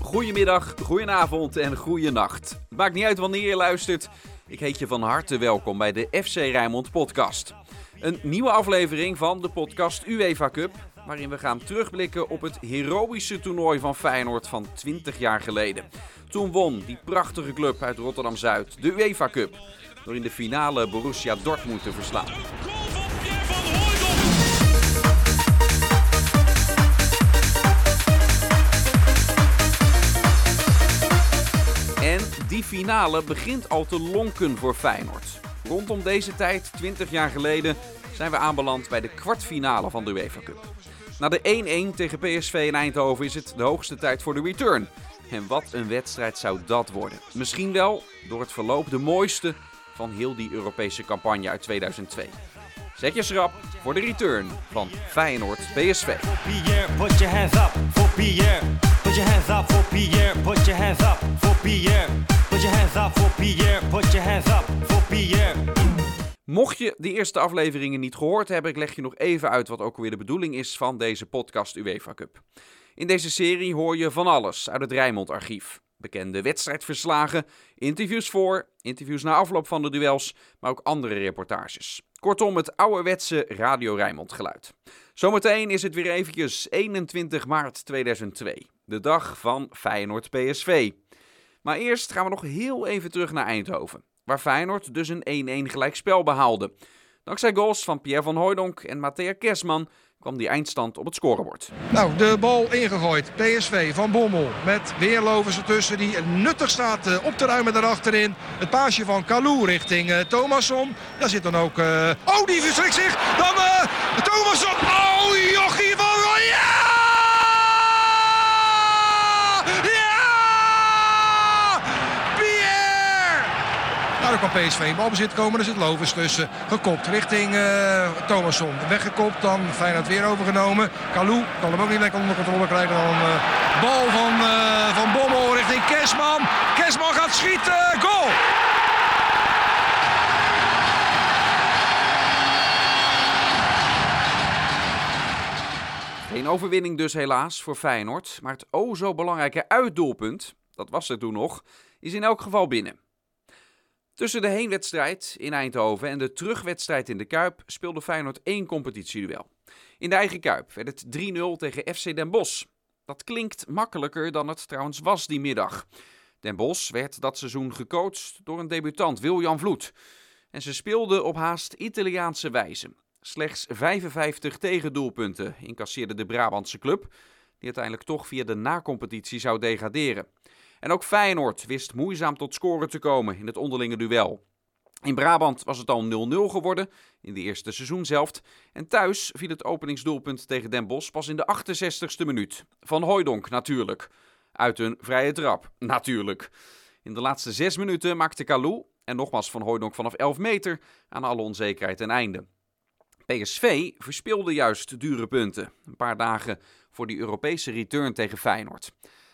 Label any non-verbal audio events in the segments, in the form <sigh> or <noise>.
Goedemiddag, goedenavond en goeienacht. Maakt niet uit wanneer je luistert. Ik heet je van harte welkom bij de FC Rijnmond podcast. Een nieuwe aflevering van de podcast UEFA Cup, waarin we gaan terugblikken op het heroïsche toernooi van Feyenoord van 20 jaar geleden. Toen won die prachtige club uit Rotterdam-Zuid de UEFA Cup, door in de finale Borussia Dortmund te verslaan. En die finale begint al te lonken voor Feyenoord. Rondom deze tijd, 20 jaar geleden, zijn we aanbeland bij de kwartfinale van de UEFA Cup. Na de 1-1 tegen PSV in Eindhoven is het de hoogste tijd voor de return. En wat een wedstrijd zou dat worden. Misschien wel door het verloop de mooiste van heel die Europese campagne uit 2002. Zet je schrap voor de return van Feyenoord PSV. Put your hands up for Pierre. Put your hands up for Pierre. Put your hands up for Pierre. Put your hands up for Pierre. Mocht je de eerste afleveringen niet gehoord hebben, ik leg je nog even uit wat ook weer de bedoeling is van deze podcast UEFA Cup. In deze serie hoor je van alles uit het Rijnmond archief. Bekende wedstrijdverslagen, interviews voor, interviews na afloop van de duels, maar ook andere reportages. Kortom, het ouderwetse Radio Rijnmond geluid. Zometeen is het weer eventjes 21 maart 2002, de dag van Feyenoord PSV. Maar eerst gaan we nog heel even terug naar Eindhoven, waar Feyenoord dus een 1-1 gelijkspel behaalde. Dankzij goals van Pierre van Hooijdonk en Matthea Kersman kwam die eindstand op het scorebord. Nou, de bal ingegooid. PSV van Bommel met Weerlovens ertussen die nuttig staat eh, op te ruimen daarachterin. Het paasje van Kalou richting uh, Thomasson. Daar zit dan ook... eh, Oh, die verschrikt zich. Dan eh Thomasson. Oh, Jochie van Rooij. Ja! Ja! Pierre! Nou, dan kan PSV balbezit komen. Er zit Lovens tussen. Gekopt richting eh Thomasson. Weggekopt, dan Feyenoord weer overgenomen. Kalou kan hem ook niet lekker onder controle krijgen. Dan eh bal van, eh, van Bommel richting Kersman. Kersman gaat schieten. Goal! Geen overwinning dus helaas voor Feyenoord, maar het o zo belangrijke uitdoelpunt, dat was er toen nog, is in elk geval binnen. Tussen de heenwedstrijd in Eindhoven en de terugwedstrijd in de Kuip speelde Feyenoord één competitieduel. In de eigen Kuip werd het 3-0 tegen FC Den Bosch. Dat klinkt makkelijker dan het trouwens was die middag. Den Bosch werd dat seizoen gecoacht door een debutant, Wiljan Vloed. En ze speelden op haast Italiaanse wijze. Slechts 55 tegendoelpunten incasseerde de Brabantse club, die uiteindelijk toch via de nacompetitie zou degraderen. En ook Feyenoord wist moeizaam tot scoren te komen in het onderlinge duel. In Brabant was het al 0-0 geworden in de eerste seizoenshelft. En thuis viel het openingsdoelpunt tegen Den Bosch pas in de 68ste minuut. Van Hooijdonk natuurlijk. Uit een vrije trap, natuurlijk. In de laatste zes minuten maakte Kalou, en nogmaals Van Hooijdonk vanaf 11 meter, aan alle onzekerheid een einde. PSV verspeelde juist dure punten. Een paar dagen voor die Europese return tegen Feyenoord.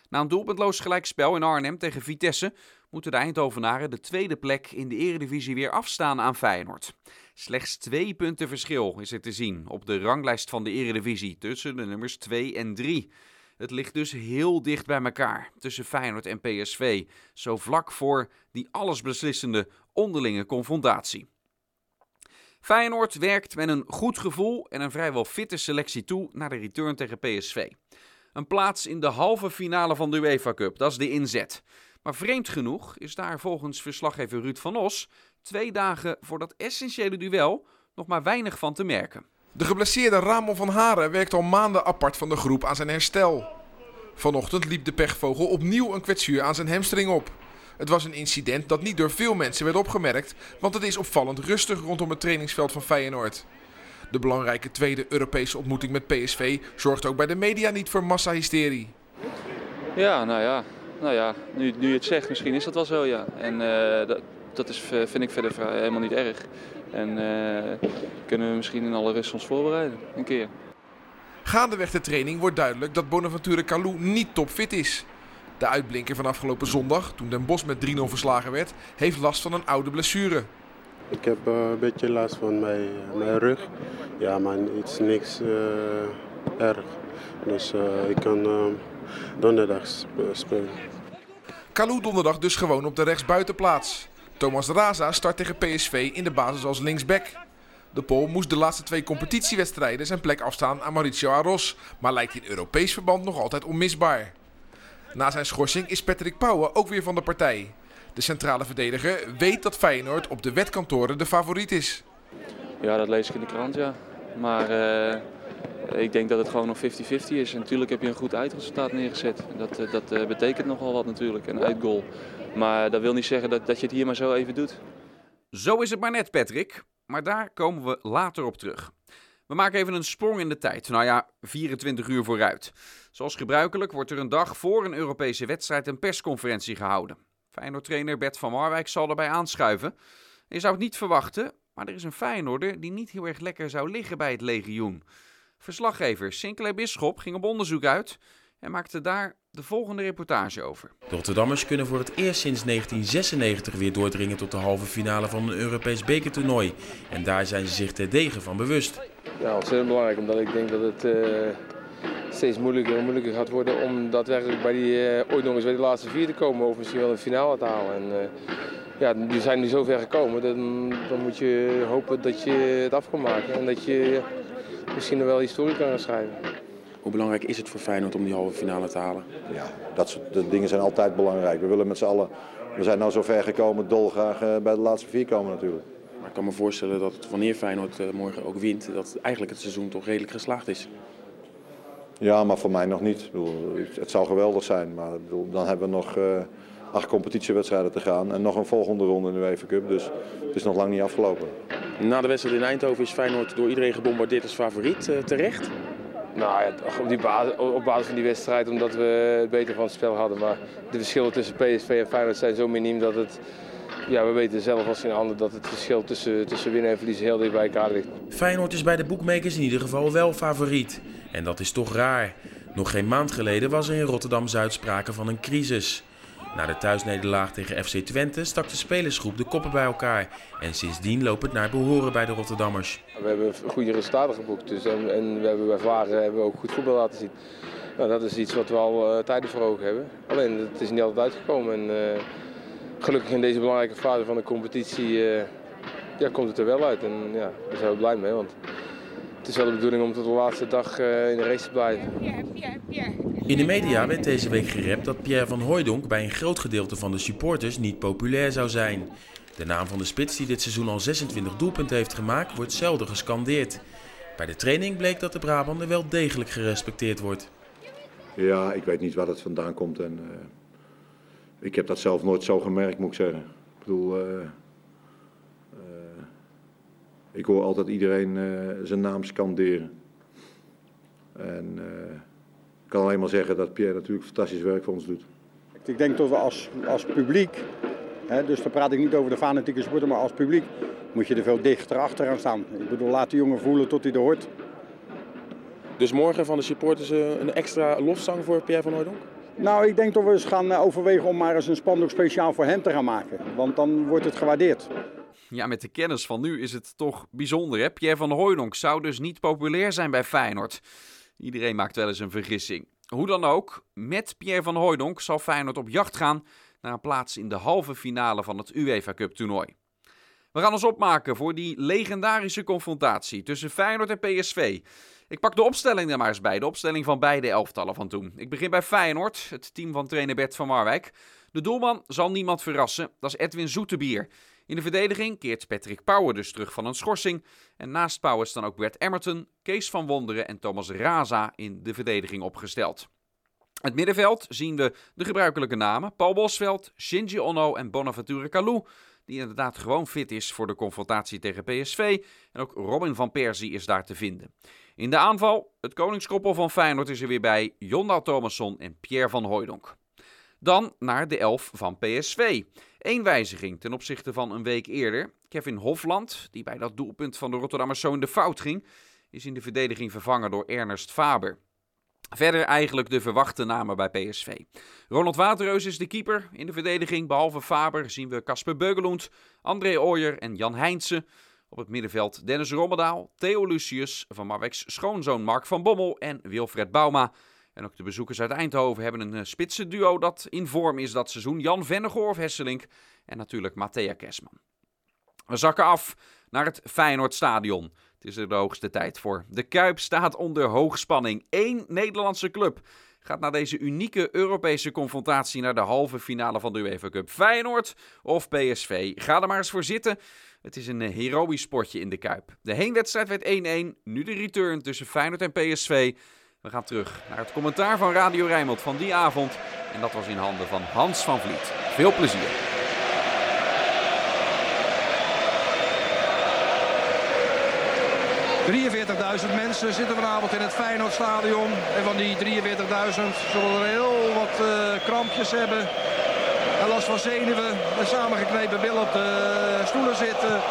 Na een doelpuntloos gelijkspel in Arnhem tegen Vitesse moeten de Eindhovenaren de tweede plek in de Eredivisie weer afstaan aan Feyenoord. Slechts twee punten verschil is er te zien op de ranglijst van de Eredivisie tussen de nummers 2 en 3. Het ligt dus heel dicht bij elkaar tussen Feyenoord en PSV, zo vlak voor die allesbeslissende onderlinge confrontatie. Feyenoord werkt met een goed gevoel en een vrijwel fitte selectie toe naar de return tegen PSV. Een plaats in de halve finale van de UEFA Cup, dat is de inzet. Maar vreemd genoeg is daar volgens verslaggever Ruud van Os twee dagen voor dat essentiële duel nog maar weinig van te merken. De geblesseerde Ramon van Haren werkt al maanden apart van de groep aan zijn herstel. Vanochtend liep de pechvogel opnieuw een kwetsuur aan zijn hamstring op. Het was een incident dat niet door veel mensen werd opgemerkt, want het is opvallend rustig rondom het trainingsveld van Feyenoord. De belangrijke tweede Europese ontmoeting met PSV zorgt ook bij de media niet voor massahysterie. Ja, nou ja, nou ja nu, nu je het zegt, misschien is dat wel zo, ja. En eh, dat, dat is, eh, vind ik verder helemaal niet erg. En eh, kunnen we misschien in alle rust ons voorbereiden, een keer. Gaandeweg de training wordt duidelijk dat Bonaventure Kalou niet topfit is. De uitblinker van afgelopen zondag, toen Den Bosch met 3-0 verslagen werd, heeft last van een oude blessure. Ik heb eh, een beetje last van mijn, mijn rug. Ja, maar het is niks eh, erg. Dus eh, ik kan eh, donderdag spelen. Kalou donderdag dus gewoon op de rechtsbuitenplaats. Thomas Raza start tegen PSV in de basis als linksback. De Pool moest de laatste twee competitiewedstrijden zijn plek afstaan aan Mauricio Arros, maar lijkt in Europees verband nog altijd onmisbaar. Na zijn schorsing is Patrick Pauwen ook weer van de partij. De centrale verdediger weet dat Feyenoord op de wetkantoren de favoriet is. Ja, dat lees ik in de krant, ja. Maar uh, ik denk dat het gewoon nog 50-50 is. En natuurlijk heb je een goed uitresultaat neergezet. Dat, uh, dat uh, betekent nogal wat natuurlijk, een uitgoal. Maar dat wil niet zeggen dat, dat je het hier maar zo even doet. Zo is het maar net, Patrick. Maar daar komen we later op terug. We maken even een sprong in de tijd. Nou ja, 24 uur vooruit. Zoals gebruikelijk wordt er een dag voor een Europese wedstrijd een persconferentie gehouden. Feyenoord-trainer Bert van Marwijk zal erbij aanschuiven. Je zou het niet verwachten, maar er is een Feyenoorder die niet heel erg lekker zou liggen bij het legioen. Verslaggever Sinclair Bisschop ging op onderzoek uit en maakte daar de volgende reportage over. De Rotterdammers kunnen voor het eerst sinds 1996 weer doordringen tot de halve finale van een Europees bekertoernooi. En daar zijn ze zich terdege van bewust. Ja, ontzettend belangrijk, omdat ik denk dat het uh, steeds moeilijker en moeilijker gaat worden om daadwerkelijk bij die uh, ooit nog eens bij de laatste vier te komen of misschien wel een finale te halen. En, uh, ja, die zijn nu zo ver gekomen, dan, dan, moet je hopen dat je het af kan maken en dat je misschien nog wel historie kan gaan schrijven. Hoe belangrijk is het voor Feyenoord om die halve finale te halen? Ja, dat soort dingen zijn altijd belangrijk. We willen met z'n allen, we zijn nou zo ver gekomen, dolgraag bij de laatste vier komen natuurlijk. Maar ik kan me voorstellen dat wanneer Feyenoord morgen ook wint, dat eigenlijk het seizoen toch redelijk geslaagd is. Ja, maar voor mij nog niet. Ik bedoel, het zou geweldig zijn, maar ik bedoel, dan hebben we nog uh, acht competitiewedstrijden te gaan en nog een volgende ronde in de UEFA Cup. Dus het is nog lang niet afgelopen. Na de wedstrijd in Eindhoven is Feyenoord door iedereen gebombardeerd als favoriet. Uh, terecht? Nou ja, op, die basis, op basis van die wedstrijd, omdat we het beter van het spel hadden. Maar de verschillen tussen PSV en Feyenoord zijn zo miniem dat het... Ja, we weten zelf als geen ander dat het verschil tussen, tussen winnen en verliezen heel dicht bij elkaar ligt. Feyenoord is bij de boekmakers in ieder geval wel favoriet. En dat is toch raar. Nog geen maand geleden was er in Rotterdam-Zuid sprake van een crisis. Na de thuisnederlaag tegen FC Twente stak de spelersgroep de koppen bij elkaar. En sindsdien loopt het naar behoren bij de Rotterdammers. We hebben goede resultaten geboekt dus en, we hebben bij hebben we ook goed voetbal laten zien. Nou, dat is iets wat we al uh, tijden voor ogen hebben. Alleen het is niet altijd uitgekomen. En, uh, gelukkig in deze belangrijke fase van de competitie uh, ja, komt het er wel uit. En ja, daar zijn we blij mee. Want is wel de bedoeling om tot de laatste dag uh, in de race te blijven. In de media werd deze week gerept dat Pierre van Hooijdonk bij een groot gedeelte van de supporters niet populair zou zijn. De naam van de spits die dit seizoen al 26 doelpunten heeft gemaakt wordt zelden gescandeerd. Bij de training bleek dat de Brabander wel degelijk gerespecteerd wordt. Ja, ik weet niet waar dat vandaan komt en uh, ik heb dat zelf nooit zo gemerkt, moet ik zeggen. Ik bedoel, uh, ik hoor altijd iedereen uh, zijn naam scanderen. En uh, ik kan alleen maar zeggen dat Pierre natuurlijk fantastisch werk voor ons doet. Ik denk dat we als, als publiek, hè, dus dan praat ik niet over de fanatieke sporten, maar als publiek moet je er veel dichter achteraan staan. Ik bedoel, laat de jongen voelen tot hij er hoort. Dus morgen van de supporters een extra lofzang voor Pierre van Hooydonk? Nou, ik denk dat we eens gaan overwegen om maar eens een spandoek speciaal voor hem te gaan maken. Want dan wordt het gewaardeerd. Ja, met de kennis van nu is het toch bijzonder. Hè? Pierre van Hooydonk zou dus niet populair zijn bij Feyenoord. Iedereen maakt wel eens een vergissing. Hoe dan ook, met Pierre van Hooydonk zal Feyenoord op jacht gaan naar een plaats in de halve finale van het UEFA Cup toernooi. We gaan ons opmaken voor die legendarische confrontatie tussen Feyenoord en PSV. Ik pak de opstelling er maar eens bij, de opstelling van beide elftallen van toen. Ik begin bij Feyenoord, het team van trainer Bert van Marwijk. De doelman zal niemand verrassen, dat is Edwin Zoetebier. In de verdediging keert Patrick Power dus terug van een schorsing. En naast Power staan ook Brett Emerton, Kees van Wonderen en Thomas Raza in de verdediging opgesteld. Het middenveld zien we de gebruikelijke namen: Paul Bosveld, Shinji Ono en Bonaventure Kalou, die inderdaad gewoon fit is voor de confrontatie tegen PSV. En ook Robin van Persie is daar te vinden. In de aanval, het koningskoppel van Feyenoord is er weer bij, Jondal Thomasson en Pierre van Hooijdonk. Dan naar de elf van PSV. Eén wijziging ten opzichte van een week eerder. Kevin Hofland, die bij dat doelpunt van de Rotterdammers zo in de fout ging, is in de verdediging vervangen door Ernest Faber. Verder eigenlijk de verwachte namen bij PSV. Ronald Waterreus is de keeper. In de verdediging, behalve Faber, zien we Casper Beugelund, André Ooyer en Jan Heijnsen. Op het middenveld Dennis Rommedaal, Theo Lucius, Van Marwijks schoonzoon Mark van Bommel en Wilfred Bauma. En ook de bezoekers uit Eindhoven hebben een spitse duo dat in vorm is dat seizoen. Jan Vennegoor of Hesselink en natuurlijk Matthea Kesman. We zakken af naar het Feyenoordstadion. Het is er de hoogste tijd voor. De Kuip staat onder hoogspanning. Eén Nederlandse club gaat na deze unieke Europese confrontatie naar de halve finale van de UEFA Cup. Feyenoord of PSV? Ga er maar eens voor zitten. Het is een heroïsch sportje in de Kuip. De heenwedstrijd werd 1-1. Nu de return tussen Feyenoord en PSV. We gaan terug naar het commentaar van Radio Rijnmond van die avond. En dat was in handen van Hans van Vliet. Veel plezier. 43.000 mensen zitten vanavond in het Feyenoordstadion. En van die 43.000 zullen er heel wat uh, krampjes hebben. En last van zenuwen. En samengeknepen billen op de stoelen zitten.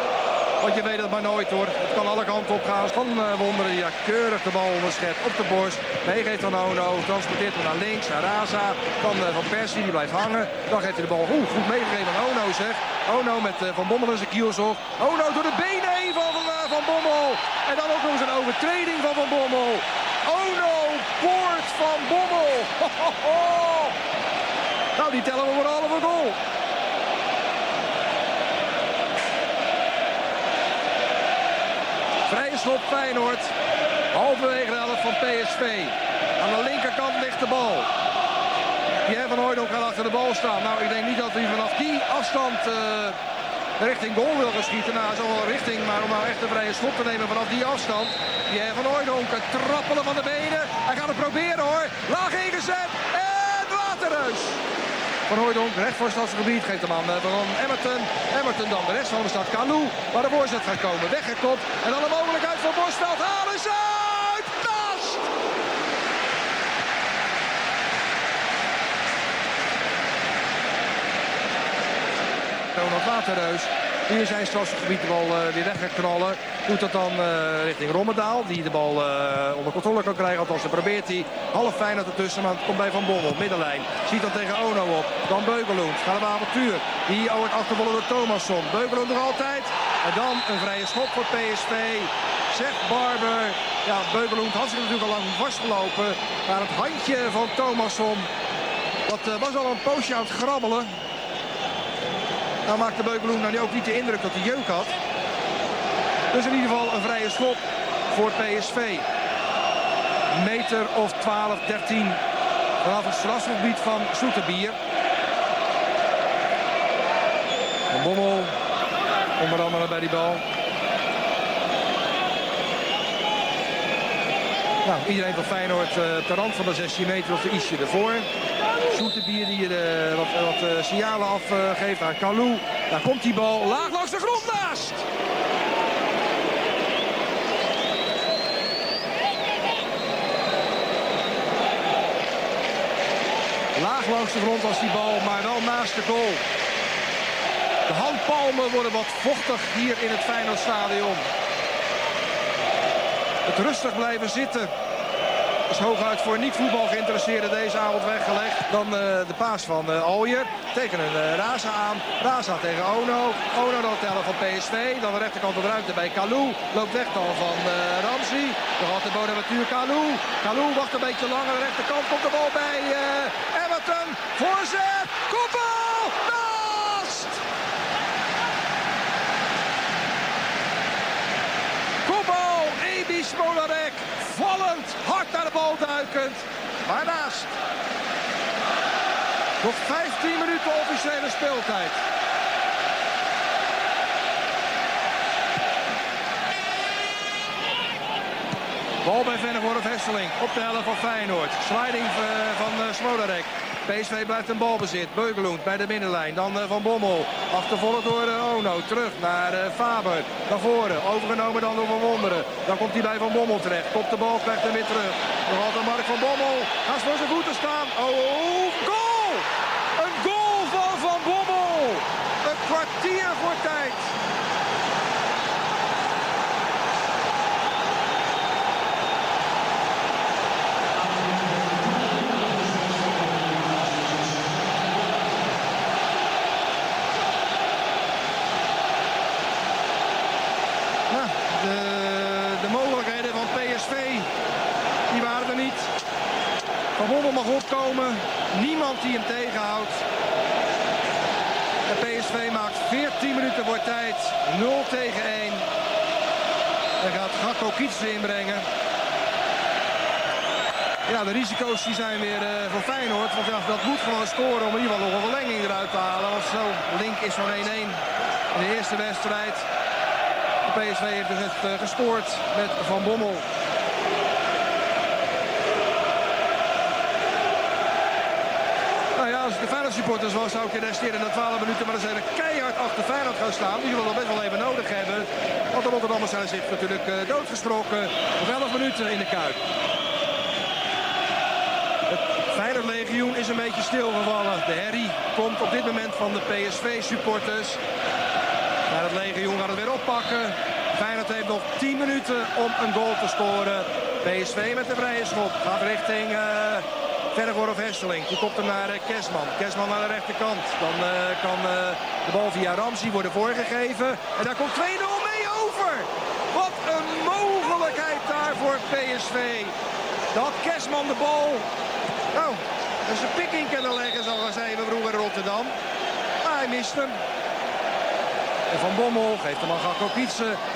Want je weet het maar nooit hoor. Het kan alle kanten op gaan. Van uh, Wonderen ja, keurig de bal onderschept op de borst. Meegeeft aan Ono. Transporteert hem naar links. Naar Raza. Dan uh, Van Persie. Die blijft hangen. Dan geeft hij de bal goed meegegeven aan Ono zeg. Ono met uh, Van Bommel in zijn kielzog. Ono door de benen heen van, van Bommel. En dan ook nog eens een overtreding van Van Bommel. Ono poort van Bommel. <laughs> Ho, ho, ho. Nou, die tellen we voor een halve goal. Schop Feyenoord. Halverwege de helft van PSV. Aan de linkerkant ligt de bal. Pierre van Hooydonk gaat achter de bal staan. Nou, ik denk niet dat hij vanaf die afstand uh, richting goal wil gaan schieten. Nou, zo wel richting, maar om nou echt een vrije schop te nemen vanaf die afstand. Pierre van Hooydonk, het trappelen van de benen. Hij gaat het proberen hoor. Laag ingezet en waterreus. Van Hooydonk, recht voor stadsgebied, geeft hem aan van Emmerton. Emmerton dan de rest van de stad Kalou, waar de voorzet gaat komen. Weggekopt en dan de mogelijkheid voor Bosveld. Halen ze uit! Naast! Ronald Waterreus in zijn strafgebied de bal uh, weer weg gaat. Doet dat dan uh, richting Rommedaal. Die de bal uh, onder controle kan krijgen. Althans, dat probeert hij. Half Feyenoord ertussen, maar het komt bij Van Bommel. Middenlijn. Ziet dan tegen Ono op. Dan Beugeloend. Gaat een avontuur. Die wordt achtervolgen door Thomasson. Beugeloend nog altijd. En dan een vrije schop voor PSV. Zegt Barber. Ja, Beugeloend had zich natuurlijk al lang vastgelopen. Maar het handje van Thomasson. Dat was al een poosje aan het grabbelen. Nou maakte Beukeloen nou ook niet de indruk dat hij jeuk had. Dus in ieder geval een vrije schop voor PSV. Meter of 12, 13 vanaf het strafgebied van Zoeterbier. Van Bommel onder andere bij die bal. Nou, iedereen van Feyenoord ter rand van de 16 meter of de ietsje ervoor. Zoeterbier die uh, wat, wat uh, signalen afgeeft aan Kalou. Daar komt die bal laag langs de grond naast. Laag langs de grond was die bal, maar wel naast de goal. De handpalmen worden wat vochtig hier in het Feyenoordstadion. Het rustig blijven zitten is hooguit voor niet-voetbal geïnteresseerden deze avond weggelegd. Dan uh, de paas van uh, Ooyer. Tekenen uh, Raza aan. Raza tegen Ono. Ono dan tellen van PSV. Dan de rechterkant op ruimte bij Kalou. Loopt weg dan van Ramsey. Dan had de Bonaventure Kalou. Kalou wacht een beetje lang aan de rechterkant. Komt de bal bij Everton. Voorzet. Koppel. Naast. Kopbal. Ebi Smolarek. Vallend. Hard naar de bal duikend. Maar naast. Nog 15 minuten officiële speeltijd. Bal bij Vennegoor of Hesseling op de helft van Feyenoord. Sliding van uh, Smolarek. PSV blijft een balbezit. Beugeloend bij de middenlijn. Dan uh, Van Bommel. Achtervolgd door uh, Ono. Terug naar uh, Faber. Naar voren. Overgenomen dan door Van Wonderen. Dan komt hij bij Van Bommel terecht. Kopt de bal, krijgt hem weer terug. Nog altijd Mark van Bommel. Gaat voor zijn voeten staan. Oh, goal! Een goal van Van Bommel. Een kwartier voor tijd. Bommel mag opkomen. Niemand die hem tegenhoudt. En PSV maakt 14 minuten voor tijd. 0 tegen 1. En gaat Gakko Kietsen inbrengen. Ja, de risico's die zijn weer uh, voor Feyenoord. Want ja, dat moet gewoon scoren om in ieder geval nog een verlenging eruit te halen. Want zo, Link is van 1-1 in de eerste wedstrijd. De PSV heeft dus net uh, gescoord met Van Bommel. Als de Feyenoord supporters was, zou ik in de resterende 12 minuten maar eens even keihard achter Feyenoord gaan staan. Die zullen dat best wel even nodig hebben. Want de Rotterdammers zijn zich natuurlijk uh, doodgesproken. Nog 11 minuten in de Kuip. Het Feyenoord-legioen is een beetje stilgevallen. De herrie komt op dit moment van de PSV-supporters. Maar het legioen gaat het weer oppakken. Feyenoord heeft nog 10 minuten om een goal te scoren. PSV met de vrije schop gaat richting uh, Vergor of Hesseling. Die komt hem naar uh, Kesman. Kesman naar de rechterkant. Dan uh, kan de bal via Ramsey worden voorgegeven. En daar komt 2-0 mee over. Wat een mogelijkheid daar voor PSV. Dat Kesman de bal nou, een pik in kunnen leggen, zoals we vroeger Rotterdam. Hij mist hem. En Van Bommel geeft hem aan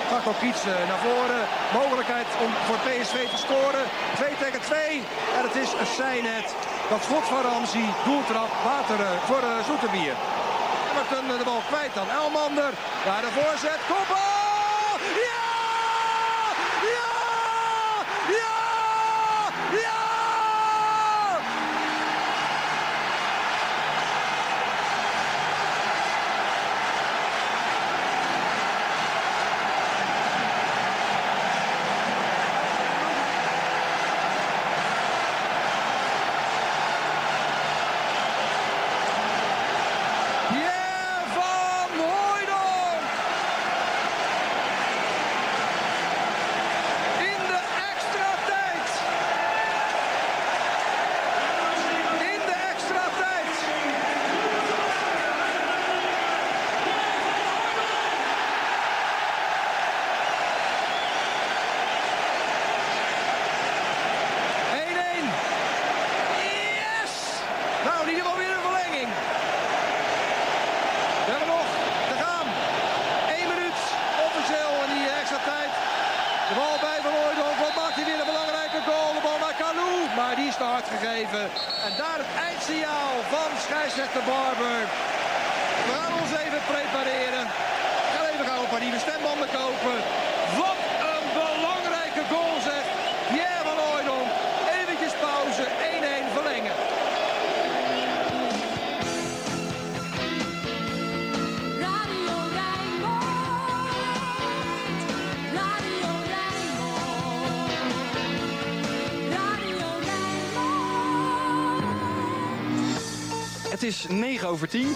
Gakko Kietsen naar voren. Mogelijkheid om voor PSV te scoren. 2 tegen 2. En het is een zijnet. Dat schot van Ramsey. Doeltrap. Water voor uh, Zoeterbier. Everton de bal kwijt dan. Elmander. Daar de voorzet. Kopbal! Het is 9 over 10.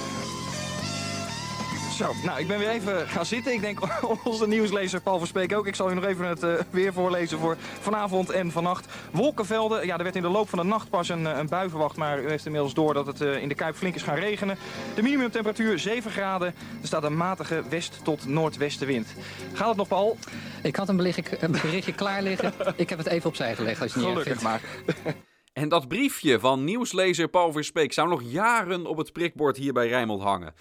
Zo, nou, ik ben weer even gaan zitten. Ik denk <laughs> onze nieuwslezer Paul Verspeek ook. Ik zal u nog even het eh, weer voorlezen voor vanavond en vannacht. Wolkenvelden. Ja, er werd in de loop van de nacht pas een, eh, een bui verwacht. Maar u heeft inmiddels door dat het eh, in de Kuip flink is gaan regenen. De minimumtemperatuur 7 graden. Er staat een matige west- tot noordwestenwind. Gaat het nog, Paul? Ik had een berichtje, een berichtje klaar liggen. Ik heb het even opzij gelegd als je het niet Gelukkig maar. <laughs> En dat briefje van nieuwslezer Paul Verspeek zou nog jaren op het prikbord hier bij Rijnmond hangen.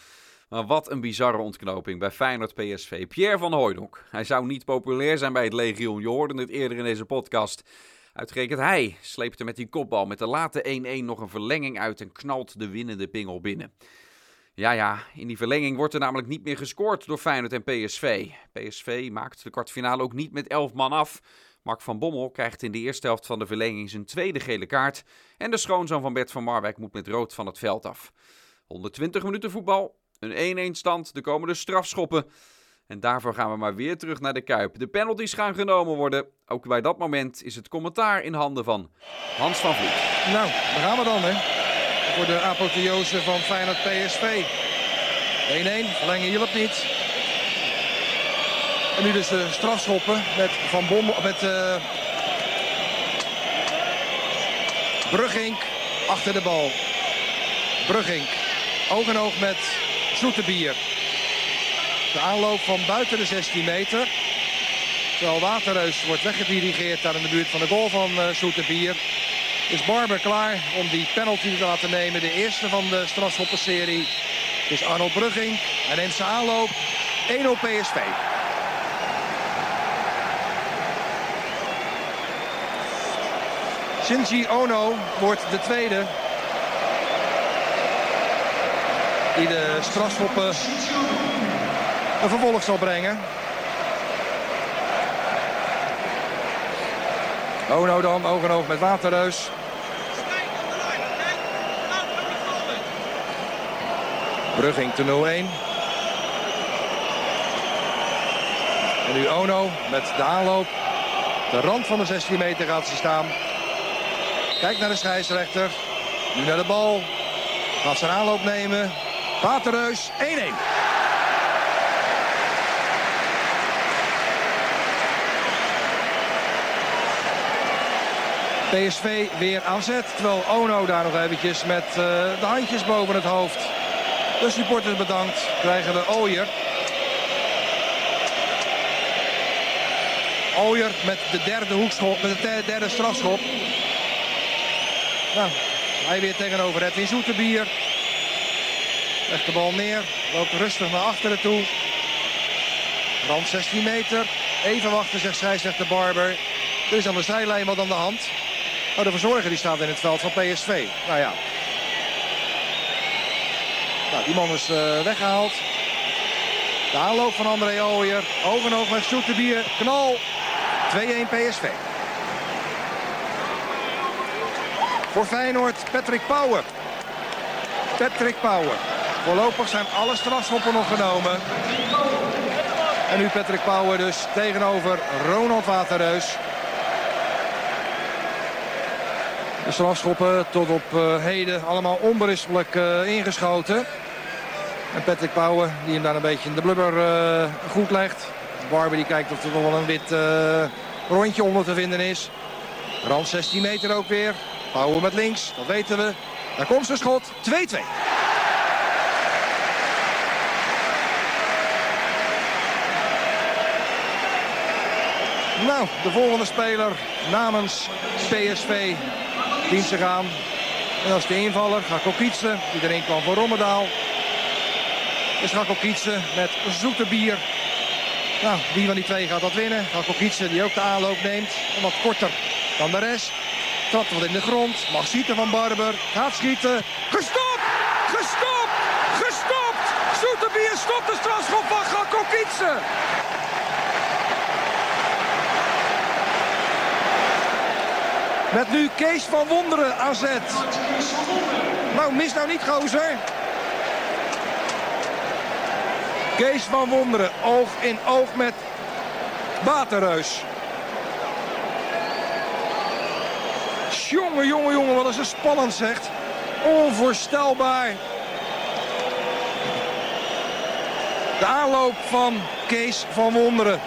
Maar wat een bizarre ontknoping bij Feyenoord PSV. Pierre van Hooijdonk. Hij zou niet populair zijn bij het legioen. Je hoorde het eerder in deze podcast. Uitgerekend hij sleepte met die kopbal met de late 1-1 nog een verlenging uit en knalt de winnende pingel binnen. Ja, ja, in die verlenging wordt er namelijk niet meer gescoord door Feyenoord en PSV. PSV maakt de kwartfinale ook niet met 11 man af. Mark van Bommel krijgt in de eerste helft van de verlenging zijn tweede gele kaart. En de schoonzoon van Bert van Marwijk moet met rood van het veld af. 120 minuten voetbal, een 1-1 stand, de komende strafschoppen. En daarvoor gaan we maar weer terug naar de Kuip. De penalties gaan genomen worden. Ook bij dat moment is het commentaar in handen van Hans van Vliet. Nou, daar gaan we dan, hè. Voor de apotheose van Feyenoord PSV. 1-1, verlengen hielp niet. En nu dus de strafschoppen met Van Bommel, met eh Brugging achter de bal. Brugging, oog in oog met Zoetebier. De aanloop van buiten de 16 meter. Terwijl Waterreus wordt weggedirigeerd daar in de buurt van de goal van Zoeterbier. Is Barber klaar om die penalty te laten nemen. De eerste van de strafschoppenserie is Arnold Brugging. Hij neemt zijn aanloop. 1-0 PSV. Shinji Ono wordt de tweede. Die de strafschoppen een vervolg zal brengen. Ono dan, oog en oog met Waterreus. Brugging te 0-1. En nu Ono met de aanloop. De rand van de 16 meter gaat ze staan. Kijkt naar de scheidsrechter. Nu naar de bal. Gaat zijn aanloop nemen. Waterreus 1-1. PSV weer aan zet. Terwijl Ono daar nog eventjes met eh, de handjes boven het hoofd. De supporters bedankt. Krijgen we Ooyer. Ooyer met de derde hoekschop, met de derde strafschop. Nou, hij weer tegenover Edwin Zoetebier. Legt de bal neer, loopt rustig naar achteren toe. Rand 16 meter. Even wachten, zegt scheidsrechter Barber. Er is aan de zijlijn wat aan de hand. Oh, de verzorger die staat in het veld van PSV. Nou ja. Nou, die man is eh, weggehaald. De aanloop van André Ooyer. Oog en oog met Zoetebier. Knal. 2-1 PSV. Voor Feyenoord Patrick Pauwen. Patrick Pauwen. Voorlopig zijn alle strafschoppen nog genomen. En nu Patrick Pauwen dus tegenover Ronald Waterreus. De strafschoppen tot op eh, heden allemaal onberispelijk eh, ingeschoten. En Patrick Pauwen die hem daar een beetje in de blubber eh, goed legt. Barber die kijkt of er nog wel een wit rondje onder te vinden is. Rand 16 meter ook weer. Pauwen met links, dat weten we. Daar komt zijn schot. 2-2. Nou, de volgende speler namens PSV dient zich aan. En dat is de invaller, Gakko Kietsen, die erin kwam voor Rommedaal. Is Gakko Kietsen met zoete bier. Nou, wie van die twee gaat dat winnen? Gakko Kietsen die ook de aanloop neemt. En wat korter dan de rest. Trapt wat in de grond. Mag schieten van Barber. Gaat schieten. Gestopt! Gestopt! Gestopt! Zoeterbier stopt de strafschop van Gakko Kietsen. Met nu Kees van Wonderen zet. Nou, mis nou niet, gozer. Kees van Wonderen, oog in oog met Waterreus. Jongen, jongen, jongen, wat is het spannend, zegt. Onvoorstelbaar. De aanloop van Kees van Wonderen.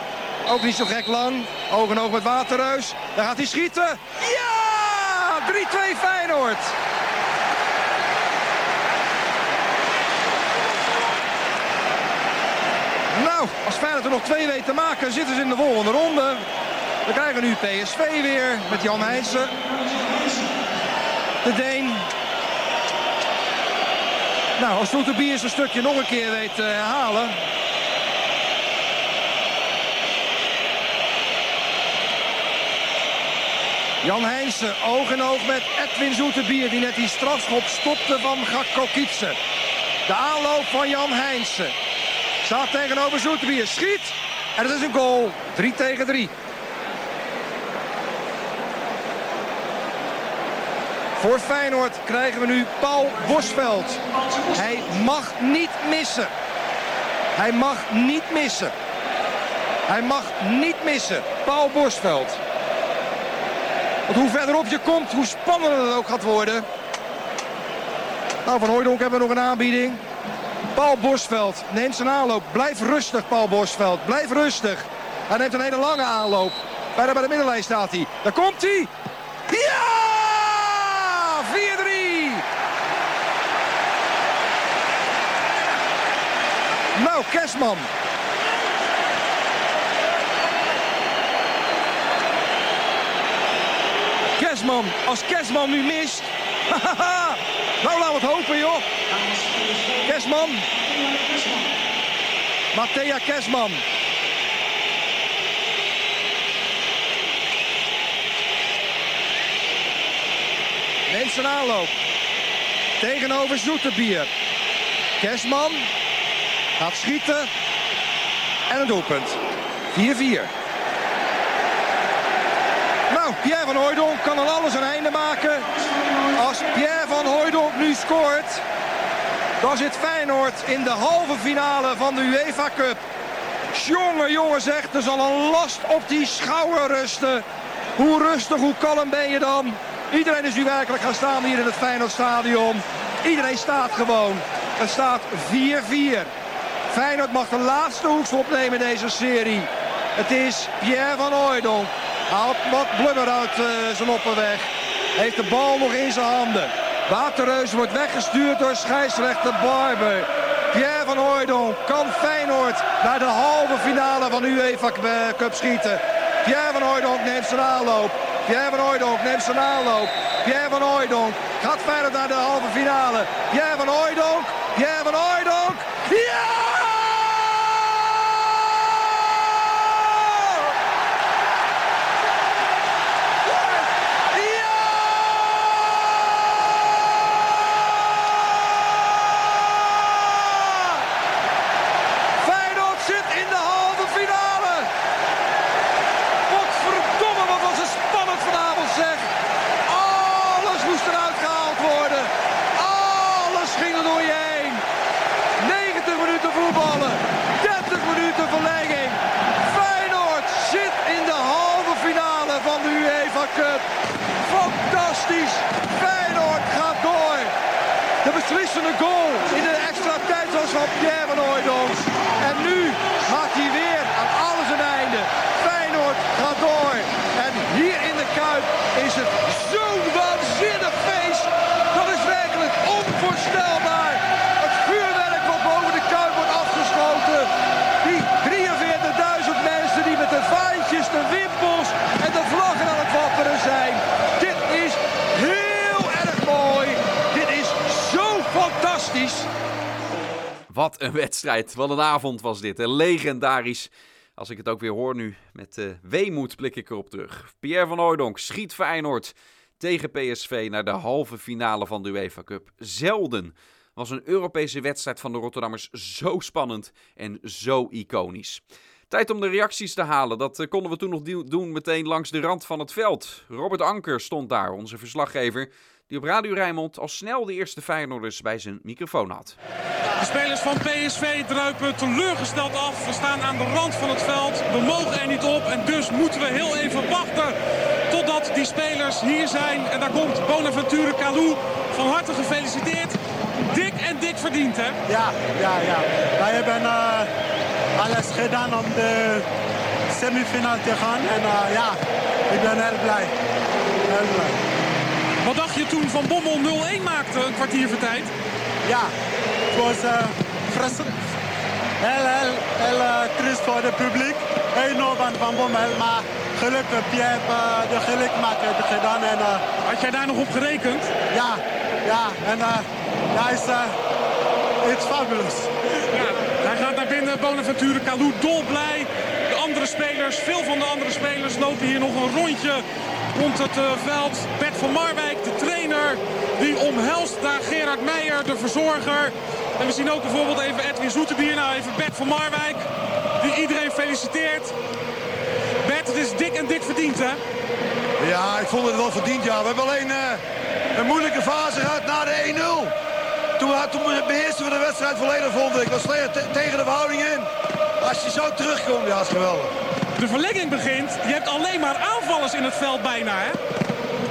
Ook niet zo gek lang. Oog in oog met Waterreus. Daar gaat hij schieten. Ja! 3-2 Feyenoord. Nou, als Feyenoord er nog twee weet te maken, zitten ze in de volgende ronde. We krijgen nu PSV weer met Jan Heijsen. De Deen. Nou, als Soeterbier zijn stukje nog een keer weet te herhalen. Jan Heijnsen, oog in oog met Edwin Zoeterbier, die net die strafschop stopte van Gakko Kietsen. De aanloop van Jan Heijnsen. Staat tegenover Zoeterbier, schiet. En het is een goal. 3 tegen 3. Voor Feyenoord krijgen we nu Paul Bosveld. Hij mag niet missen. Hij mag niet missen. Hij mag niet missen. Paul Bosveld. Want hoe verderop je komt, hoe spannender het ook gaat worden. Nou, van Hooydonk hebben we nog een aanbieding. Paul Bosveld neemt zijn aanloop. Blijf rustig, Paul Bosveld. Blijf rustig. Hij neemt een hele lange aanloop. Bijna bij de middenlijn staat hij. Daar komt hij. Ja! 4-3. Kesman. Kersman. Als Kersman nu mist. <laughs> nou, laten we het hopen, joh. Kersman. Matthea Kersman. Neemt zijn aanloop. Tegenover Zoeterbier. Kersman gaat schieten. En een doelpunt. 4-4. Nou, Pierre van Hooijdonk kan er alles een einde maken. Als Pierre van Hooijdonk nu scoort, dan zit Feyenoord in de halve finale van de UEFA Cup. Jongen, jongen zegt, er zal een last op die schouder rusten. Hoe rustig, hoe kalm ben je dan? Iedereen is nu werkelijk gaan staan hier in het Feyenoordstadion. Iedereen staat gewoon. Het staat 4-4. Feyenoord mag de laatste hoekschop nemen in deze serie. Het is Pierre van Hooijdonk. Haalt wat blubber uit eh, zijn opperweg. Heeft de bal nog in zijn handen. Waterreus wordt weggestuurd door scheidsrechter Barber. Pierre van Hooijdonk kan Feyenoord naar de halve finale van UEFA Cup schieten. Pierre van Hooijdonk neemt zijn aanloop. Pierre van Hooijdonk neemt zijn aanloop. Pierre van Hooijdonk gaat verder naar de halve finale. Pierre van Hooijdonk. Pierre van Hooijdonk. Ja! Feyenoord zit in de halve finale. Wat verdomme, wat was het spannend vanavond zeg. Alles moest eruit gehaald worden. Alles ging er door je heen. 90 minuten voetballen. 30 minuten verlenging. Feyenoord zit in de halve finale van de UEFA Fantastisch. Feyenoord gaat door. De beslissende goal in de extra tijd was van Pierre van Hooijdonk. En nu maakt hij weer aan alles een einde. Feyenoord gaat door. En hier in de Kuip is het zo'n waanzinnig feest. Dat is werkelijk onvoorstelbaar. Het vuurwerk wat boven de Kuip wordt afgeschoten. Die 43.000 mensen die met de vaantjes, de wimpels en de vlaggen aan het wapperen zijn. Dit is heel erg mooi. Dit is zo fantastisch. Wat een wedstrijd. Wat een avond was dit. Een legendarisch. Als ik het ook weer hoor nu, met uh, weemoed blik ik erop terug. Pierre van Hooijdonk schiet Feyenoord tegen PSV naar de halve finale van de UEFA Cup. Zelden was een Europese wedstrijd van de Rotterdammers zo spannend en zo iconisch. Tijd om de reacties te halen. Dat uh, konden we toen nog doen meteen langs de rand van het veld. Robert Anker stond daar, onze verslaggever, die op Radio Rijnmond al snel de eerste Feyenoorders bij zijn microfoon had. De spelers van PSV druipen teleurgesteld af. We staan aan de rand van het veld. We mogen er niet op en dus moeten we heel even wachten totdat die spelers hier zijn. En daar komt Bonaventure Kalou. Van harte gefeliciteerd. Dik en dik verdiend, hè? Ja, ja, ja. Wij hebben uh, alles gedaan om de semifinale te gaan. En uh, ja, ik ben heel blij. Heel blij. Je toen Van Bommel 0-1 maakte, een kwartier voor tijd? Ja, het was uh, frustrerend. Heel, heel, heel uh, triest voor het publiek. Enorm van Van Bommel, maar gelukkig, Pierre uh, de gelukmaker gedaan. En, Had jij daar nog op gerekend? Ja, ja, en dat is it's fabulous. Ja, hij gaat naar binnen, Bonaventure Kalou dolblij. De andere spelers, veel van de andere spelers lopen hier nog een rondje rond het uh, veld. Bert van Marwijk, de trainer, die omhelst daar Gerard Meijer, de verzorger. En we zien ook bijvoorbeeld even Edwin Zoetebier. Nou, even Bert van Marwijk, die iedereen feliciteert. Bert, het is dik en dik verdiend, hè? Ja, ik vond het wel verdiend, ja. We hebben alleen uh, een moeilijke fase gehad na de 1-0. Toen, toen beheersten we de wedstrijd volledig, vond ik. Was tegen de verhouding in. Als je zo terugkomt, ja, is geweldig. De verlenging begint. Je hebt alleen maar aanvallers in het veld bijna, hè?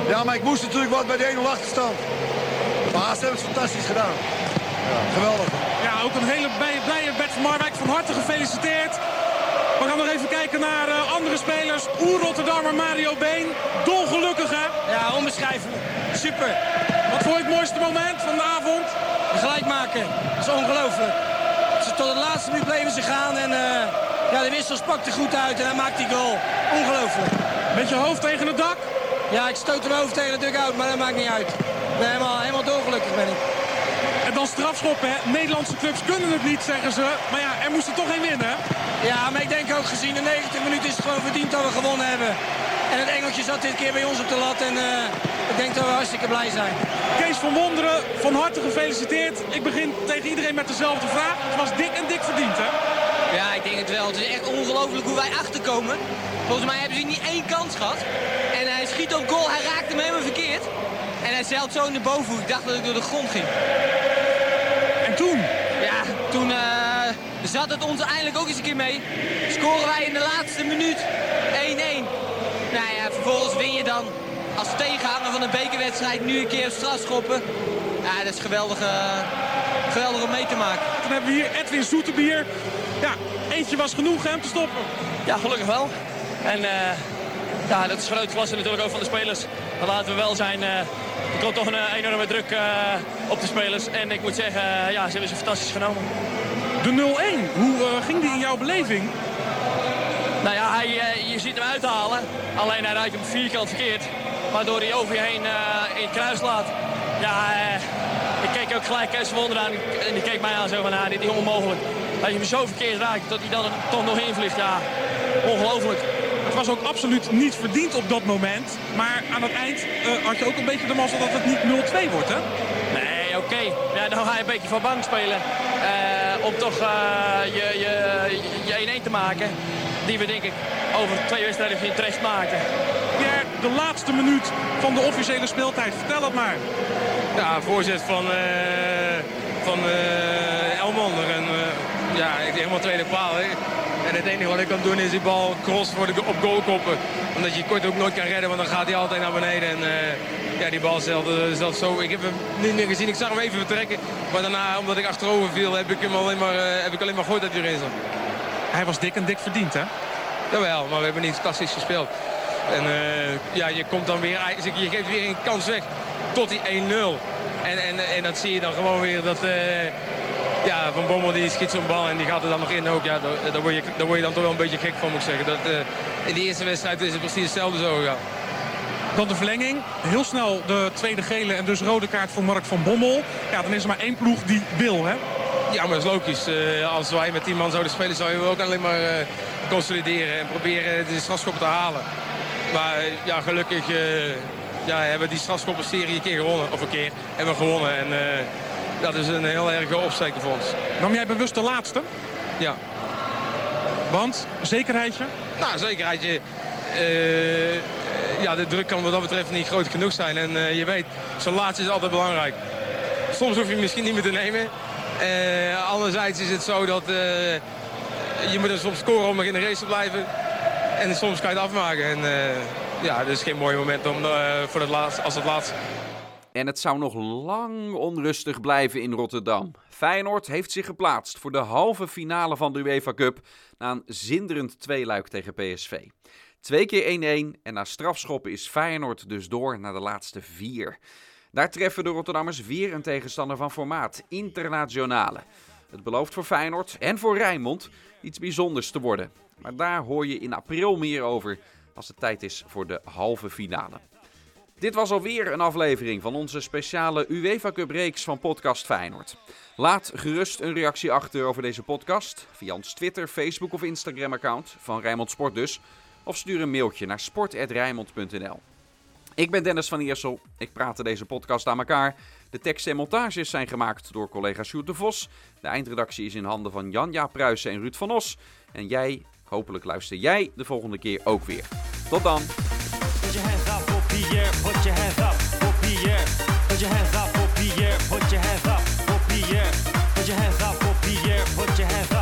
Ja, maar ik moest natuurlijk wat bij de 1-0 achterstand. Maar ze hebben het fantastisch gedaan. Ja, geweldig. Ja, ook een hele blije Bert van Marwijk. Van harte gefeliciteerd. We gaan nog even kijken naar uh, andere spelers. Oer-Rotterdammer Mario Been. Dolgelukkig, hè? Ja, onbeschrijfelijk. Super. Wat vond je het mooiste moment van de avond? De gelijk maken. Dat is ongelooflijk. Ze tot het laatste minuut bleven ze gaan en... Uh... Ja, de wissels pakte goed uit en hij maakt die goal. Ongelooflijk. Met je hoofd tegen het dak? Ja, ik stoot mijn hoofd tegen de dugout, maar dat maakt niet uit. Ik ben helemaal, helemaal dolgelukkig ben ik. En dan strafschoppen, hè. Nederlandse clubs kunnen het niet, zeggen ze. Maar ja, er moest er toch één winnen. Ja, maar ik denk ook gezien de 90 minuten is het gewoon verdiend dat we gewonnen hebben. En het Engeltje zat dit keer bij ons op de lat en eh, ik denk dat we hartstikke blij zijn. Kees van Wonderen, van harte gefeliciteerd. Ik begin tegen iedereen met dezelfde vraag. Het was dik en dik verdiend, hè? Ja, ik denk het wel. Het is echt ongelooflijk hoe wij achterkomen. Volgens mij hebben ze niet één kans gehad. En hij schiet op goal, hij raakt hem helemaal verkeerd. En hij zeilt zo naar boven. Ik dacht dat ik door de grond ging. En toen? Ja, toen eh, zat het ons eindelijk ook eens een keer mee. Scoren wij in de laatste minuut 1-1. Nou ja, vervolgens win je dan als tegenhanger van een bekerwedstrijd nu een keer op strafschoppen. Ja, dat is geweldig, eh, geweldig om mee te maken. Dan hebben we hier Edwin Zoetebier. Ja, eentje was genoeg hè, om te stoppen. Ja, gelukkig wel. En eh, ja, dat is groot klasse natuurlijk ook van de spelers. Maar laten we wel zijn, eh, er komt toch een eh, enorme druk op de spelers. En ik moet zeggen, ja, ze hebben ze fantastisch genomen. De 0-1, hoe ging die in jouw beleving? Nou ja, hij, je ziet hem uithalen. Alleen hij raakt hem vierkant verkeerd. Waardoor hij over je heen in het kruis laat. Ja, ik keek ook gelijk Kees van Wonderen aan. En die keek mij aan zo van, nou, dit is onmogelijk. Dat je hem zo verkeerd raakt, dat hij dan er toch nog invliegt. Ja, ongelooflijk. Het was ook absoluut niet verdiend op dat moment. Maar aan het eind eh, had je ook een beetje de mazzel dat het niet 0-2 wordt, hè? Nee, oké. Ja, dan ga je een beetje van bank spelen. eh, om toch eh, je, je, je 1-1 te maken. Die we denk ik over twee wedstrijden weer terecht maakten. Pierre, de laatste minuut van de officiële speeltijd. Vertel het maar. Ja, voorzet van, eh van eh Elmander. En eh, ja, ik helemaal tweede paal. Hè. En het enige wat ik kan doen is die bal cross voor de, op goal koppen. Omdat je kort ook nooit kan redden, want dan gaat hij altijd naar beneden. En ja, die bal zat, zat zo. Ik heb hem niet meer gezien. Ik zag hem even vertrekken. Maar daarna, omdat ik achterover viel, heb ik hem alleen maar, heb ik alleen maar gehoord dat hij erin zat. Hij was dik en dik verdiend, hè? Jawel, maar we hebben niet klassisch gespeeld. En ja, je komt dan weer, je geeft weer een kans weg tot die 1-0. En, en, en dat zie je dan gewoon weer dat eh, ja, Van Bommel die schiet zo'n bal en die gaat er dan nog in ook. Ja, daar, daar, word je, daar word je dan toch wel een beetje gek van moet ik zeggen. Dat, eh, in die eerste wedstrijd is het precies hetzelfde zo gegaan. Dan de verlenging. Heel snel de tweede gele en dus rode kaart voor Mark van Bommel. Ja, dan is er maar één ploeg die wil, hè? Ja, maar dat is logisch. Eh, als wij met 10 man zouden spelen, zouden we ook alleen maar eh, consolideren en proberen de strafschoppen te halen. Maar ja, gelukkig ja, hebben die strafschoppenserie een keer gewonnen. Of een keer hebben we gewonnen. En eh, dat is een heel erg opsteken voor ons. Nam jij bewust de laatste? Ja. Want? Zekerheidje? Nou, zekerheidje. eh, ja, de druk kan wat dat betreft niet groot genoeg zijn. En eh, je weet, zo'n laatste is altijd belangrijk. Soms hoef je misschien niet meer te nemen. Eh, anderzijds is het zo dat je moet er soms scoren om in de race te blijven. En soms kan je het afmaken. En ja, dat is geen mooi moment om, eh, voor het laatste, als het laatste. En het zou nog lang onrustig blijven in Rotterdam. Feyenoord heeft zich geplaatst voor de halve finale van de UEFA Cup na een zinderend tweeluik tegen PSV. Twee keer 1-1 en na strafschoppen is Feyenoord dus door naar de laatste vier. Daar treffen de Rotterdammers weer een tegenstander van formaat, Internationale. Het belooft voor Feyenoord en voor Rijnmond iets bijzonders te worden. Maar daar hoor je in april meer over als het tijd is voor de halve finale. Dit was alweer een aflevering van onze speciale UEFA Cup reeks van Podcast Feyenoord. Laat gerust een reactie achter over deze podcast via ons Twitter, Facebook of Instagram account van Rijnmond Sport dus. Of stuur een mailtje naar sport.rijnmond.nl. Ik ben Dennis van Iersel. Ik praatte deze podcast aan elkaar. De teksten en montages zijn gemaakt door collega Sjoerd de Vos. De eindredactie is in handen van Jan-Jaap Pruisen en Ruud van Os. En jij, Hopelijk luister jij de volgende keer ook weer. Tot dan! Put your hands up for Pierre, put your hands up.